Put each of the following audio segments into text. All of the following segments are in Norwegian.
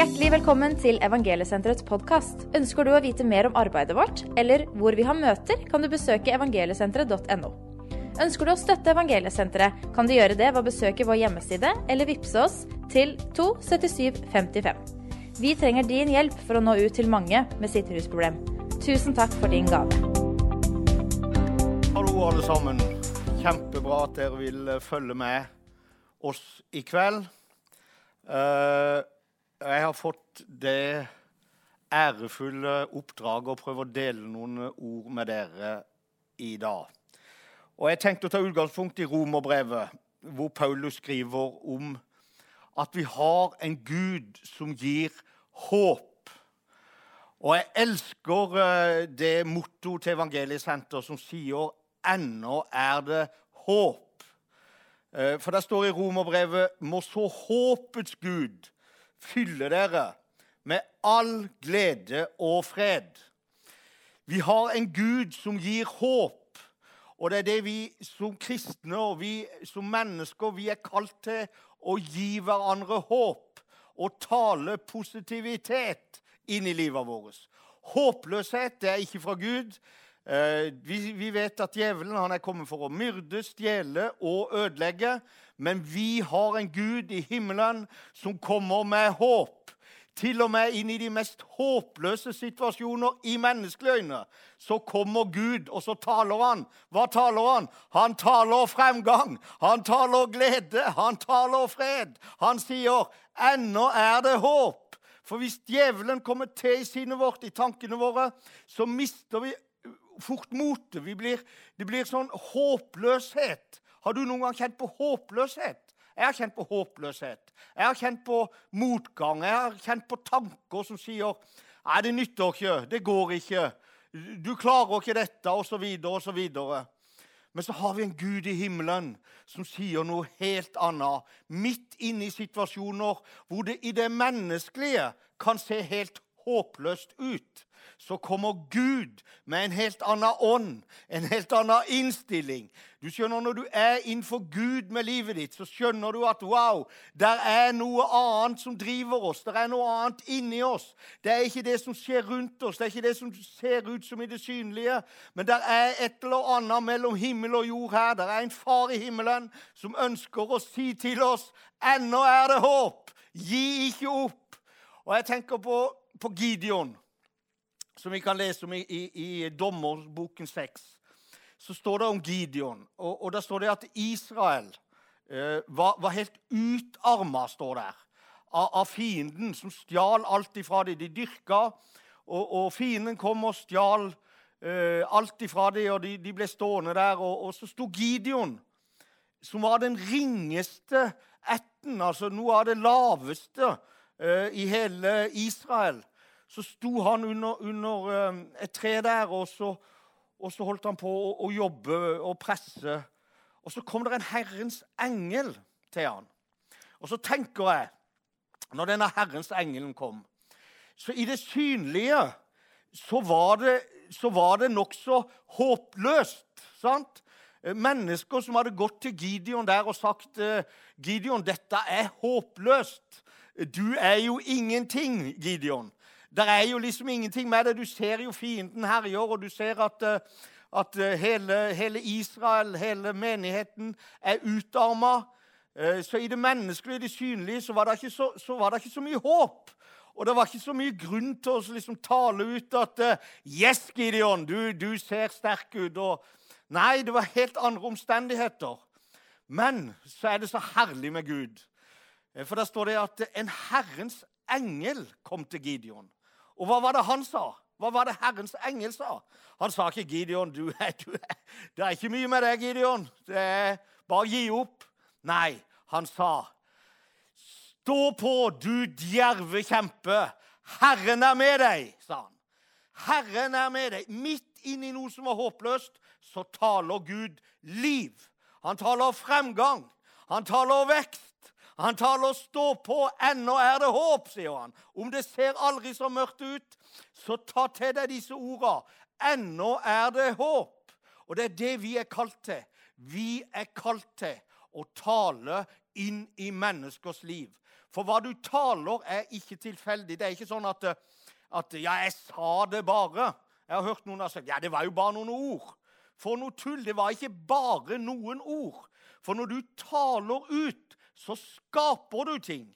Hjertelig velkommen til Evangeliesenterets podkast. Ønsker du å vite mer om arbeidet vårt, eller hvor vi har møter, kan du besøke evangeliesenteret.no. Ønsker du å støtte Evangeliesenteret, kan du gjøre det ved å besøke vår hjemmeside eller vippse oss til 27755. Vi trenger din hjelp for å nå ut til mange med sitt rusproblem. Tusen takk for din gave. Hallo, alle sammen. Kjempebra at dere vil følge med oss i kveld. Eh, jeg har fått det ærefulle oppdraget å prøve å dele noen ord med dere i dag. Og Jeg tenkte å ta utgangspunkt i Romerbrevet, hvor Paulus skriver om at vi har en Gud som gir håp. Og jeg elsker eh, det mottoet til Evangeliesenter som sier 'ennå er det håp'. Eh, for det står i Romerbrevet 'må så håpets Gud fylle dere med all glede og fred'. Vi har en Gud som gir håp. Og det er det vi som kristne og vi som mennesker vi er kalt til å gi hverandre håp og tale positivitet inn i livet vårt. Håpløshet det er ikke fra Gud. Eh, vi, vi vet at djevelen er kommet for å myrde, stjele og ødelegge. Men vi har en Gud i himmelen som kommer med håp. Til og med inn i de mest håpløse situasjoner i menneskelige øyne så kommer Gud, og så taler han. Hva taler han? Han taler fremgang, han taler glede, han taler fred. Han sier 'ennå er det håp'. For hvis djevelen kommer til i sinnet vårt, i tankene våre, så mister vi fort motet. Det blir sånn håpløshet. Har du noen gang kjent på håpløshet? Jeg har kjent på håpløshet. Jeg har kjent på motgang. Jeg har kjent på tanker som sier Nei, det nytter ikke. Det går ikke. Du klarer ikke dette, osv., osv. Men så har vi en Gud i himmelen som sier noe helt annet. Midt inne i situasjoner hvor det i det menneskelige kan se helt håpløst ut så kommer Gud med en helt annen ånd, en helt annen innstilling. Du skjønner, Når du er innenfor Gud med livet ditt, så skjønner du at wow, der er noe annet som driver oss. Der er noe annet inni oss. Det er ikke det som skjer rundt oss, det er ikke det som ser ut som i det synlige. Men der er et eller annet mellom himmel og jord her. Der er en far i himmelen som ønsker å si til oss ennå er det håp. Gi ikke opp. Og jeg tenker på, på Gideon som vi kan lese om i, i, i Dommerboken 6, så står det om Gideon. Og, og der står det at Israel eh, var, var, helt utarma, står der, av, av, fienden, som stjal alt ifra dem. De dyrka, og, og fienden kom og stjal eh, alt ifra dem, og de, de, ble stående der. Og, og så sto Gideon, som var den ringeste etten, altså noe av det laveste i hele Israel så sto han under, under eh, et tre der, og så, og så, holdt han på å, å, jobbe og presse. Og så kom det en Herrens engel til han. Og så tenker jeg, når denne Herrens engelen kom Så i det synlige så var det, så det nokså håpløst. sant? Mennesker som hadde gått til Gideon der og sagt eh, Gideon, dette er håpløst. Du er jo ingenting, Gideon. Det er jo liksom ingenting med det. Du ser jo fienden herjer, og du ser at, eh, at eh, hele, hele, Israel, hele menigheten, er utarma. Eh, så i det menneskelige, det synlige, så var det ikke så, så, det ikke så mye håp. Og det var ikke så mye grunn til å liksom tale ut at 'Yes, Gideon, du, du ser sterk ut.' Og, nei, det var helt andre omstendigheter. Men så er det så herlig med Gud. For der står det at en Herrens engel kom til Gideon. Og hva var det han sa? Hva var det Herrens engel sa? Han sa ikke 'Gideon, du du det er ikke mye med deg, Gideon. Det er bare gi opp.' Nei, han sa 'Stå på, du djerve kjempe. Herren er med deg', sa han. Herren er med deg. Midt inni noe som er håpløst, så taler Gud liv. Han taler fremgang. Han taler vekst. Han taler 'stå på, ennå er det håp', sier han. Om det ser aldri så mørkt ut, så ta til deg disse orda. Ennå er det håp. Og det er det vi er kalt til. Vi er kalt til å tale inn i menneskers liv. For hva du taler, er ikke tilfeldig. Det er ikke sånn at, at 'Ja, jeg sa det bare'. Jeg har hørt noen har sagt 'Ja, det var jo bare noen ord'. For noe tull. Det var ikke bare noen ord. For når du taler ut, så skaper du ting.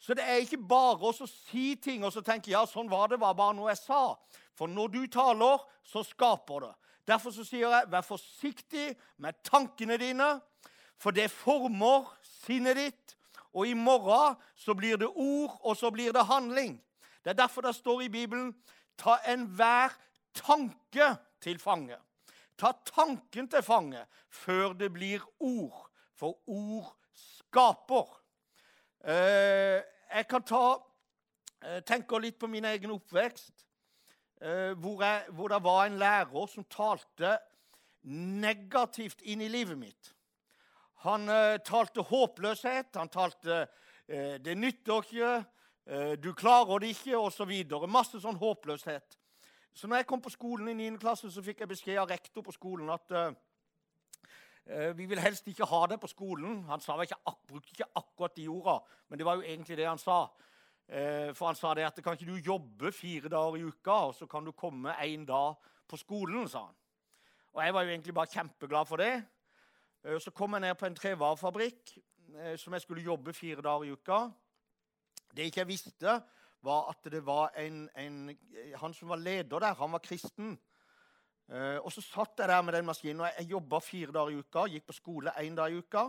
Så det er ikke bare å si ting og så tenke ja, sånn var det, var bare noe jeg sa. For når du taler, så skaper det. Derfor så sier jeg, vær forsiktig med tankene dine, for det former sinnet ditt. Og i morgen så blir det ord, og så blir det handling. Det er derfor det står i Bibelen ta enhver tanke til fange. Ta tanken til fange før det blir ord, for ord skaper. Eh, jeg kan ta, eh, tenke litt på min egen oppvekst, eh, hvor, jeg, hvor det var en lærer som talte negativt inn i livet mitt. Han talte håpløshet, han talte 'det nytter ikke', 'du klarer det ikke', osv. Masse sånn håpløshet. Så når jeg kom på skolen i 9. klasse, så fikk jeg beskjed av rektor på skolen at vi vil helst ikke ha det på skolen. Han ikke, brukte ikke akkurat de orda, men det var jo egentlig det han sa. Eh, for han sa det at kan ikke du jobbe fire dager i uka, og så kan du komme én dag på skolen, sa han. Og jeg var jo egentlig bare kjempeglad for det. Eh, så kom jeg ned på en trevarefabrikk som jeg skulle jobbe fire dager i uka. Det jeg ikke visste, var at det var en, en Han som var leder der, han var kristen. Uh, og så satt jeg der med den maskinen, og jeg, jobba fire dager i uka. Gikk på skole én dag i uka.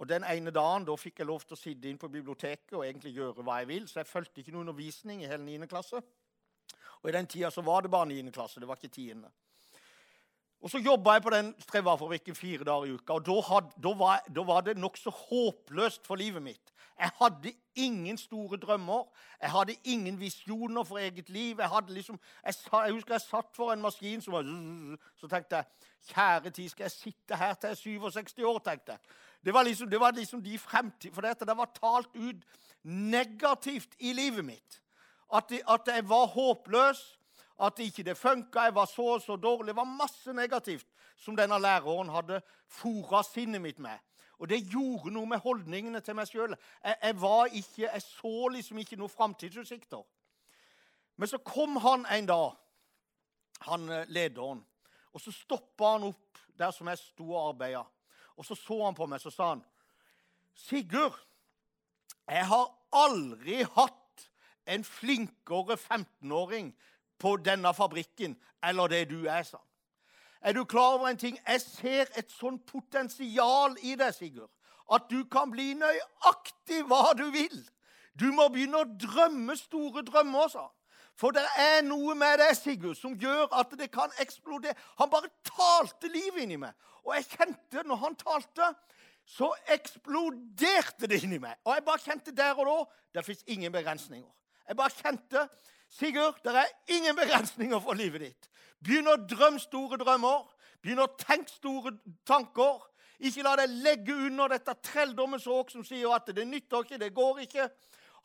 Og den ene dagen da fikk jeg lov til å sitte inn på biblioteket og egentlig gjøre hva jeg vil. Så jeg fulgte ikke noen undervisning i hele 9. klasse. Og i den tida så var det bare 9. klasse, det var ikke 10. Og så jobba jeg på den trevarefabrikken fire dager i uka. Og da, had, da var, da var det nokså håpløst for livet mitt. Jeg hadde ingen store drømmer. Jeg hadde ingen visjoner for eget liv. Jeg, liksom, jeg, jeg husker jeg satt for en maskin som var Så tenkte jeg Kjære tid, skal jeg sitte her til jeg er 67 år? tenkte jeg. Det var liksom, det var liksom de fremtid, For dette det var talt ut negativt i livet mitt. At, det, at jeg var håpløs at ikke det funka, jeg var så og så dårlig. Det var masse negativt som denne læreren hadde fora sinnet mitt med. Og det gjorde noe med holdningene til meg sjøl. Jeg, jeg, jeg, så liksom ikke noen framtidsutsikter. Men så kom han en dag, han eh, lederen, og så stoppa han opp der som jeg sto og arbeida. Og så så han på meg, så sa han, 'Sigurd, jeg har aldri hatt en flinkere 15-åring på denne fabrikken eller det du er', sa han. Er du klar over en ting? Jeg ser et sånn potensial i deg, Sigurd, at du kan bli nøyaktig hva du vil. Du må begynne å drømme store drømmer, sa han. For det er noe med deg, Sigurd, som gjør at det kan eksplodere. Han bare talte livet inni meg. Og jeg kjente, når han talte, så eksploderte det inni meg. Og jeg bare kjente der og da det fins ingen begrensninger. Jeg bare kjente Sigurd, det er ingen begrensninger for livet ditt. Begynn å drømme store drømmer. Begynn å tenke store tanker. Ikke la deg legge under dette trelldommens åk som sier at det nytter ikke, det går ikke.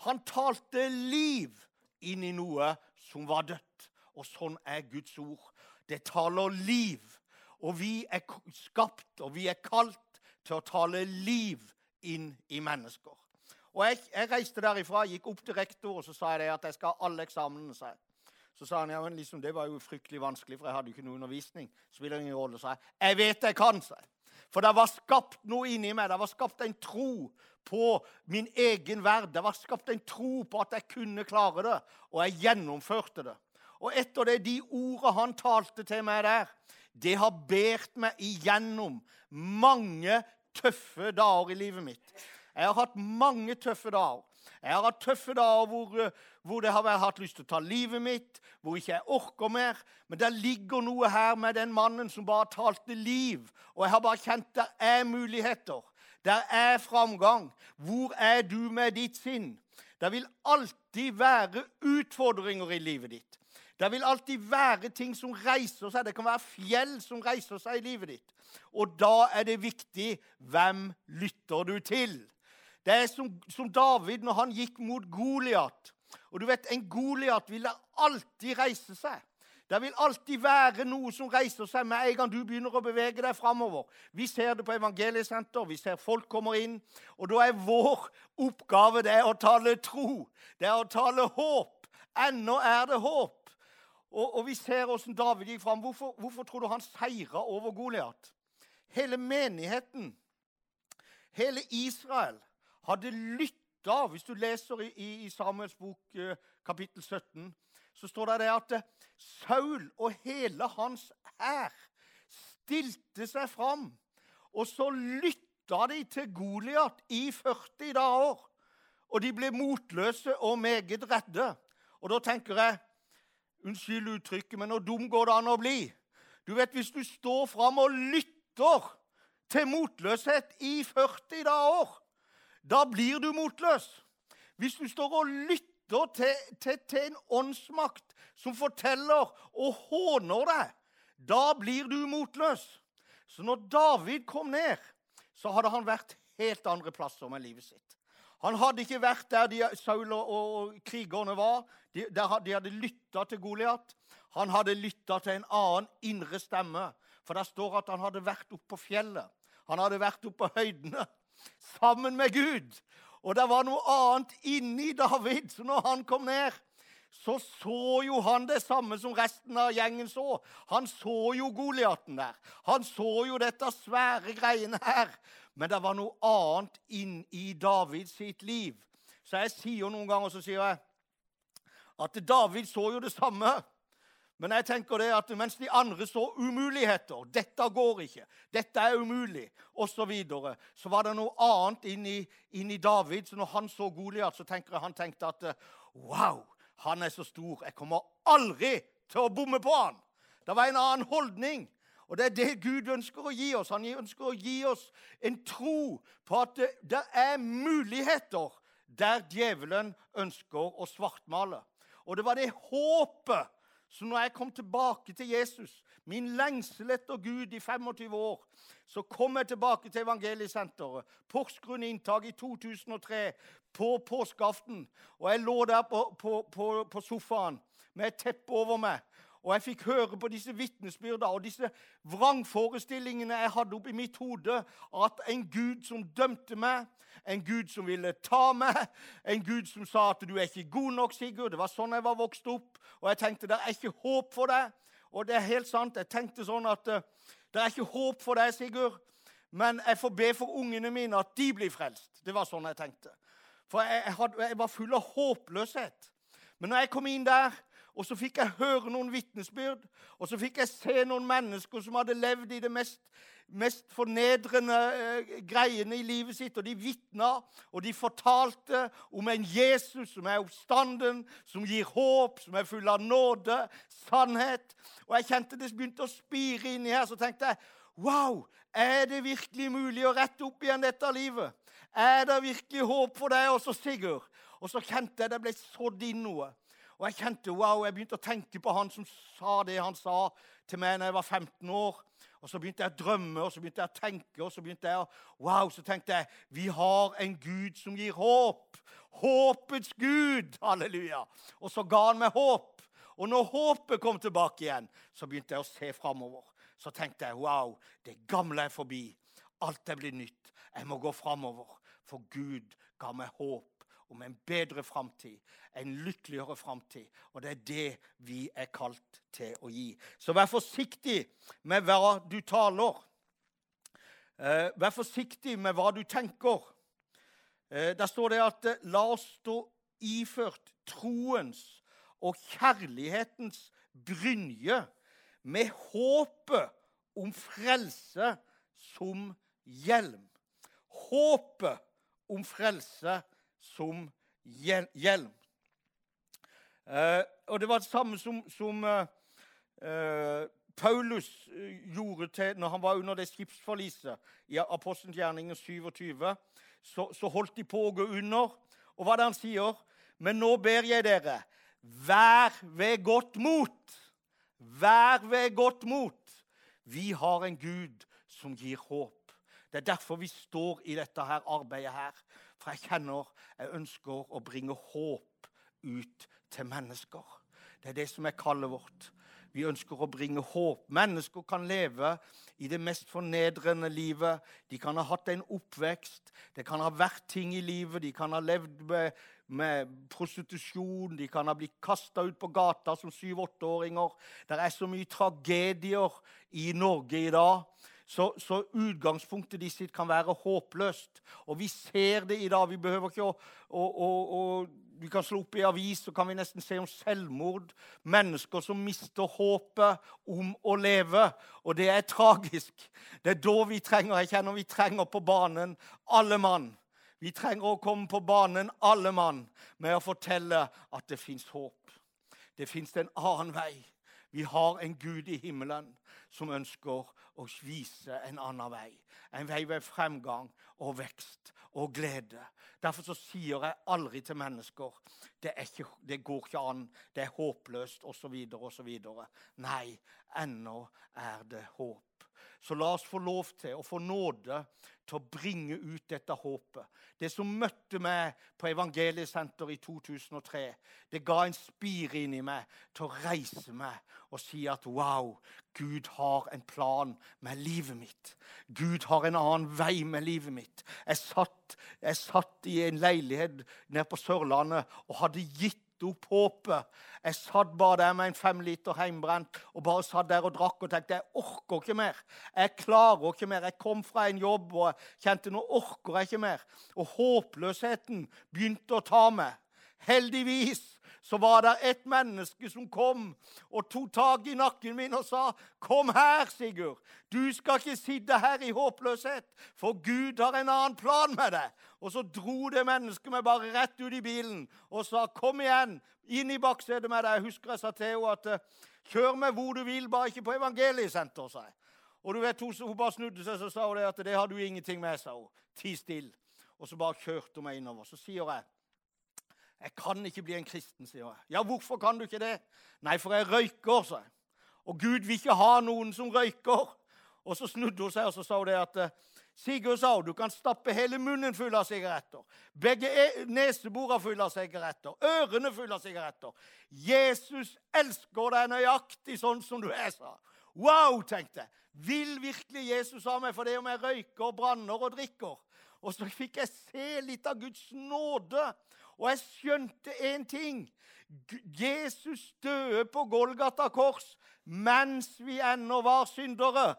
Han talte liv inn i noe som var dødt. Og sånn er Guds ord. Det taler liv. Og vi er skapt, og vi er kalt til å tale liv inn i mennesker. Og jeg, jeg, reiste derifra, gikk opp til rektor og så sa jeg det at jeg skal ha alle eksamenene. sa. Så sa han ja, men liksom, det var jo fryktelig vanskelig, for jeg hadde jo ikke noe undervisning. Spiller ingen rolle, sa jeg. Jeg vet jeg kan, sa jeg. For det var skapt noe inni meg. Det var skapt en tro på min egen verd. Det var skapt en tro på at jeg kunne klare det, og jeg gjennomførte det. Og etter det, de ordene han talte til meg der, det har båret meg igjennom mange tøffe dager i livet mitt. Jeg har hatt mange tøffe dager. Jeg har hatt tøffe dager hvor, eh, hvor det har vært hatt lyst til å ta livet mitt, hvor ikke jeg orker mer. Men det ligger noe her med den mannen som bare talte liv. Og jeg har bare kjent det er muligheter. Der er framgang. Hvor er du med ditt sinn? Det vil alltid være utfordringer i livet ditt. Det vil alltid være ting som reiser seg. Det kan være fjell som reiser seg i livet ditt. Og da er det viktig hvem lytter du til. Det er som, som David når han gikk mot Goliat. Og du vet, En Goliat da alltid reise seg. Det vil alltid være noe som reiser seg med en gang du begynner å bevege deg framover. Vi ser det på evangeliesenter, vi ser folk kommer inn. Og da er vår oppgave det å tale tro. Det er å tale håp. Ennå er det håp. Og, og vi ser hvordan David gikk fram. Hvorfor, hvorfor tror du han seira over Goliat? Hele menigheten, hele Israel, hadde lytta. Hvis du leser i, i Samuels bok eh, kapittel 17 så står det at Saul og hele hans hær stilte seg fram. Og så lytta de til Goliat i 40 dager. Og de ble motløse og meget redde. Og da tenker jeg Unnskyld uttrykket, men hvor dum går det an å bli? Du vet, Hvis du står fram og lytter til motløshet i 40 dager, da blir du motløs. Hvis du står og lytter til, til, til en åndsmakt som forteller og håner deg, da blir du motløs. Så når David kom ned, så hadde han vært helt andre plasser med livet sitt. Han hadde ikke vært der de, Saul og, og, krigerne var. De, der, de hadde lytta til Goliat. Han hadde lytta til en annen indre stemme. For der står at han hadde vært oppe på fjellet. Han hadde vært oppe på høydene sammen med Gud. Og det var noe annet inni David. Så når han kom ned, så så jo han det samme som resten av gjengen så. Han så jo Goliaten der. Han så jo dette svære greiene her. Men det var noe annet inni David sitt liv. Så jeg sier noen ganger så sier jeg at David så jo det samme. Men jeg tenker det at mens de andre så umuligheter 'Dette går ikke. Dette er umulig.' osv. Så, videre, så var det noe annet inni, inni David. Så når han så Goliat, så tenker jeg han tenkte at 'Wow, han er så stor. Jeg kommer aldri til å bomme på han.' Det var en annen holdning. Og det er det Gud ønsker å gi oss. Han ønsker å gi oss en tro på at det, det er muligheter der djevelen ønsker å svartmale. Og det var det håpet så når jeg kom tilbake til Jesus, min lengsel etter Gud i 25 år, så kom jeg tilbake til Evangeliesenteret. Porsgrunn inntak i 2003 på påskeaften. Og jeg lå der på, på, på, på sofaen med et teppe over meg. Og jeg fikk høre på disse vitnesbyrda og disse vrangforestillingene jeg hadde oppi mitt hode. At en Gud som dømte meg, en Gud som ville ta meg, en Gud som sa at 'du er ikke god nok', Sigurd. Det var sånn jeg var vokst opp. Og jeg tenkte det er ikke håp for deg. Og det er helt sant. Jeg tenkte sånn at uh, det er ikke håp for deg, Sigurd. Men jeg får be for ungene mine at de blir frelst. Det var sånn jeg tenkte. For jeg, hadde, jeg var full av håpløshet. Men når jeg kom inn der og så fikk jeg høre noen vitnesbyrd, og så fikk jeg se noen mennesker som hadde levd i det mest, mest fornedrende eh, greiene i livet sitt. Og de vitna, og de fortalte om en Jesus som er oppstanden, som gir håp, som er full av nåde, sannhet. Og jeg kjente det begynte å spire inni her. Så tenkte jeg Wow! Er det virkelig mulig å rette opp igjen dette livet? Er det virkelig håp for deg også, Sigurd? Og så kjente jeg det ble sådd inn noe. Og jeg kjente, wow, jeg begynte å tenke på han som sa det han sa til meg da jeg var 15 år. Og så begynte jeg å drømme og så begynte jeg å tenke. og Så begynte jeg å, wow, så tenkte jeg vi har en Gud som gir håp. Håpets Gud! Halleluja! Og så ga han meg håp. Og når håpet kom tilbake igjen, så begynte jeg å se framover. Så tenkte jeg wow, det gamle er forbi. Alt er blitt nytt. Jeg må gå framover. For Gud ga meg håp om en bedre framtid, en lykkeligere framtid. Og det er det vi er kalt til å gi. Så vær forsiktig med hva du taler. Eh, vær forsiktig med hva du tenker. Eh, der står det at eh, la oss stå iført troens og kjærlighetens brynje med håpet om frelse som hjelm. Håpet om frelse som hjelm. Eh, og det var det samme som, som eh, eh Paulus eh, gjorde til når han var under det skipsforliset i Apostelens gjerninger 27. Så, så, holdt de på å gå under. Og hva er det han sier? Men nå ber jeg dere, vær ved godt mot. Vær ved godt mot. Vi har en Gud som gir håp. Det er derfor vi står i dette her arbeidet her. For jeg kjenner jeg ønsker å bringe håp ut til mennesker. Det er det som er kallet vårt. Vi ønsker å bringe håp. Mennesker kan leve i det mest fornedrende livet. De kan ha hatt en oppvekst. Det kan ha vært ting i livet. De kan ha levd med, med prostitusjon. De kan ha blitt kasta ut på gata som syv-åtteåringer. Det er så mye tragedier i Norge i dag. Så, så, utgangspunktet de sitt kan være håpløst. Og vi ser det i dag. Vi behøver ikke å, å, å, vi kan slå opp i avis, så kan vi nesten se om selvmord. Mennesker som mister håpet om å leve. Og det er tragisk. Det er da vi trenger jeg kjenner vi trenger på banen alle mann. Vi trenger å komme på banen alle mann med å fortelle at det fins håp. Det fins en annen vei. Vi har en Gud i himmelen som ønsker å vise en annen vei. En vei ved fremgang og vekst og glede. Derfor så sier jeg aldri til mennesker det, ikke, det går ikke an, det er håpløst osv. osv. Nei, ennå er det håp. Så la oss få lov til å få nåde til å bringe ut dette håpet. Det som møtte meg på Evangeliesenter i 2003, det ga en spire inni meg til å reise meg og si at wow, Gud har en plan med livet mitt. Gud har en annen vei med livet mitt. Jeg satt, jeg satt i en leilighet nede på Sørlandet og hadde gitt opp håpet. Jeg satt bare der med en fem liter heimbrent og bare satt der og drakk og tenkte jeg orker ikke mer. Jeg klarer ikke mer. Jeg kom fra en jobb og jeg kjente nå orker jeg ikke mer. Og håpløsheten begynte å ta meg. Heldigvis så var det et menneske som kom og tok tak i nakken min og sa, 'Kom her, Sigurd. Du skal ikke sitte her i håpløshet, for Gud har en annen plan med deg.' Og så dro det mennesket meg bare rett ut i bilen og sa, 'Kom igjen, inn i baksetet med deg.' Jeg husker jeg sa til henne at eh, 'Kjør meg hvor du vil, bare ikke på evangeliesenter', sa jeg. Og du vet, Hun bare snudde seg og sa hun at 'det har du ingenting med', sa hun. Ti stille. Og så bare kjørte hun meg innover. Så sier jeg 'Jeg kan ikke bli en kristen', sier jeg. 'Ja, hvorfor kan du ikke det?' 'Nei, for jeg røyker', sa jeg. 'Og Gud vil ikke ha noen som røyker.' Og så snudde hun seg og så sa hun det at Sigurd sa du kan stappe hele munnen full av sigaretter. Begge e- neseborene fulle av sigaretter. Ørene fulle av sigaretter. Jesus elsker deg nøyaktig sånn som du er, sa Wow, tenkte jeg. Vil virkelig Jesus ha meg for det om jeg røyker, branner og drikker? Og så fikk jeg se litt av Guds nåde og jeg skjønte én ting. Jesus døde på Golgata kors mens vi ennå var syndere.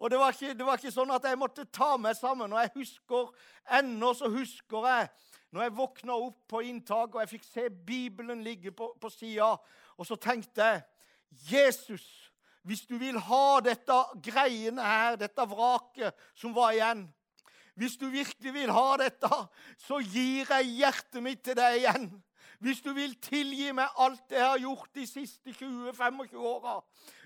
Og det var, ikke, det var, ikke, sånn at jeg måtte ta meg sammen. Og jeg husker, ennå så husker jeg når jeg våkna opp på inntak og jeg fikk se Bibelen ligge på, på sida, og så tenkte jeg Jesus, hvis du vil ha dette greiene her, dette vraket som var igjen hvis du virkelig vil ha dette, så gir jeg hjertet mitt til deg igjen. Hvis du vil tilgi meg alt det jeg har gjort de siste 20-25 åra,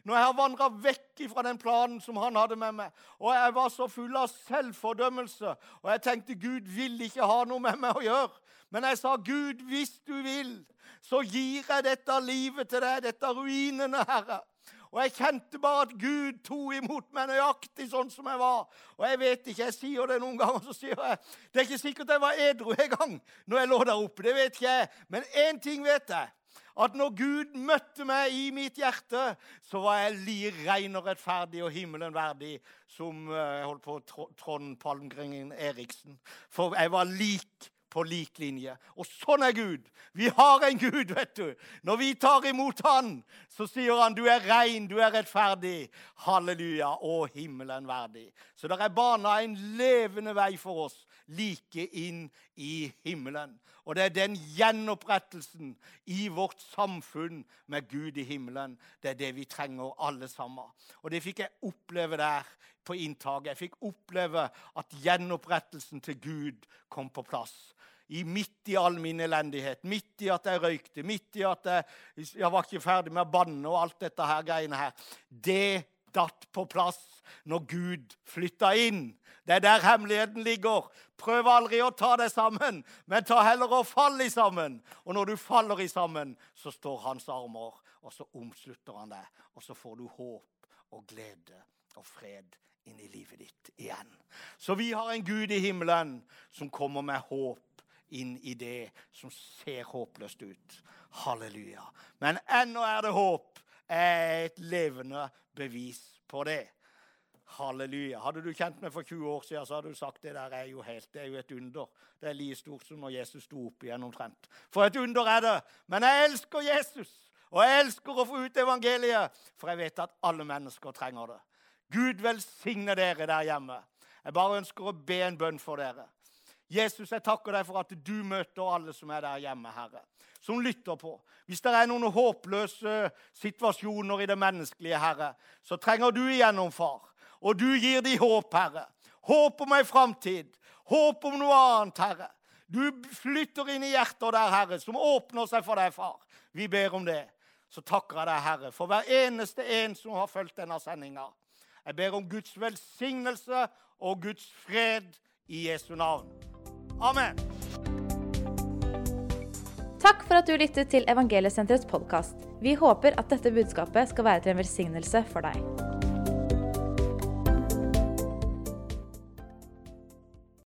når jeg har vandra vekk fra den planen som han hadde med meg, og jeg var så full av selvfordømmelse, og jeg tenkte Gud vil ikke ha noe med meg å gjøre. Men jeg sa, Gud, hvis du vil, så gir jeg dette livet til deg, dette ruinene, Herre. Og jeg kjente bare at Gud tok imot meg nøyaktig sånn som jeg var. Og jeg vet ikke, jeg sier det noen ganger, så sier jeg Det er ikke sikkert jeg var edru en gang når jeg lå der oppe. Det vet ikke jeg. Men én ting vet jeg. At når Gud møtte meg i mitt hjerte, så var jeg like ren og rettferdig og himmelen verdig som eh, jeg holdt på Trond Palmgrengen Eriksen. For jeg var lik på lik linje. Og sånn er Gud. Vi har en Gud, vet du. Når vi tar imot Han, så sier han du er rein, du er rettferdig. Halleluja. Og himmelen verdig. Så det er bana en levende vei for oss like inn i himmelen. Og det er den gjenopprettelsen i vårt samfunn med Gud i himmelen. Det er det vi trenger, alle sammen. Og det fikk jeg oppleve der på inntaket. Jeg fikk oppleve at gjenopprettelsen til Gud kom på plass i midt i all min elendighet, midt i at jeg røykte, midt i at jeg, jeg var ikke ferdig med å banne og alt dette her greiene her. Det datt på plass når Gud flytta inn. Det er der hemmeligheten ligger. Prøv aldri å ta deg sammen, men ta heller å falle sammen. Og når du faller i sammen, så står hans armer, og så omslutter han deg. Og så får du håp og glede og fred inn i livet ditt igjen. Så vi har en Gud i himmelen som kommer med håp inn i det som ser håpløst ut. Halleluja. Men ennå er det håp. Er et levende bevis på det. Halleluja. Hadde du kjent meg for 20 år siden, så hadde du sagt det der er jo helt, det er jo et under. Det er like stort som når Jesus sto opp igjen omtrent. For et under er det. Men jeg elsker Jesus, og jeg elsker å få ut evangeliet, for jeg vet at alle mennesker trenger det. Gud velsigne dere der hjemme. Jeg bare ønsker å be en bønn for dere. Jesus, jeg takker deg for at du møter alle som er der hjemme, Herre. Som lytter på. Hvis det er noen håpløse situasjoner i det menneskelige, Herre, så trenger du igjennom, far. Og du gir dem håp, Herre. Håp om ei framtid. Håp om noe annet, Herre. Du flytter inn i hjerter der, Herre, som åpner seg for deg, far. Vi ber om det. Så takker jeg deg, Herre, for hver eneste en som har fulgt denne sendinga. Jeg ber om Guds velsignelse og Guds fred i Jesu navn. Amen. Takk for at du lyttet til Evangeliesenterets podkast. Vi håper at dette budskapet skal være til en velsignelse for deg.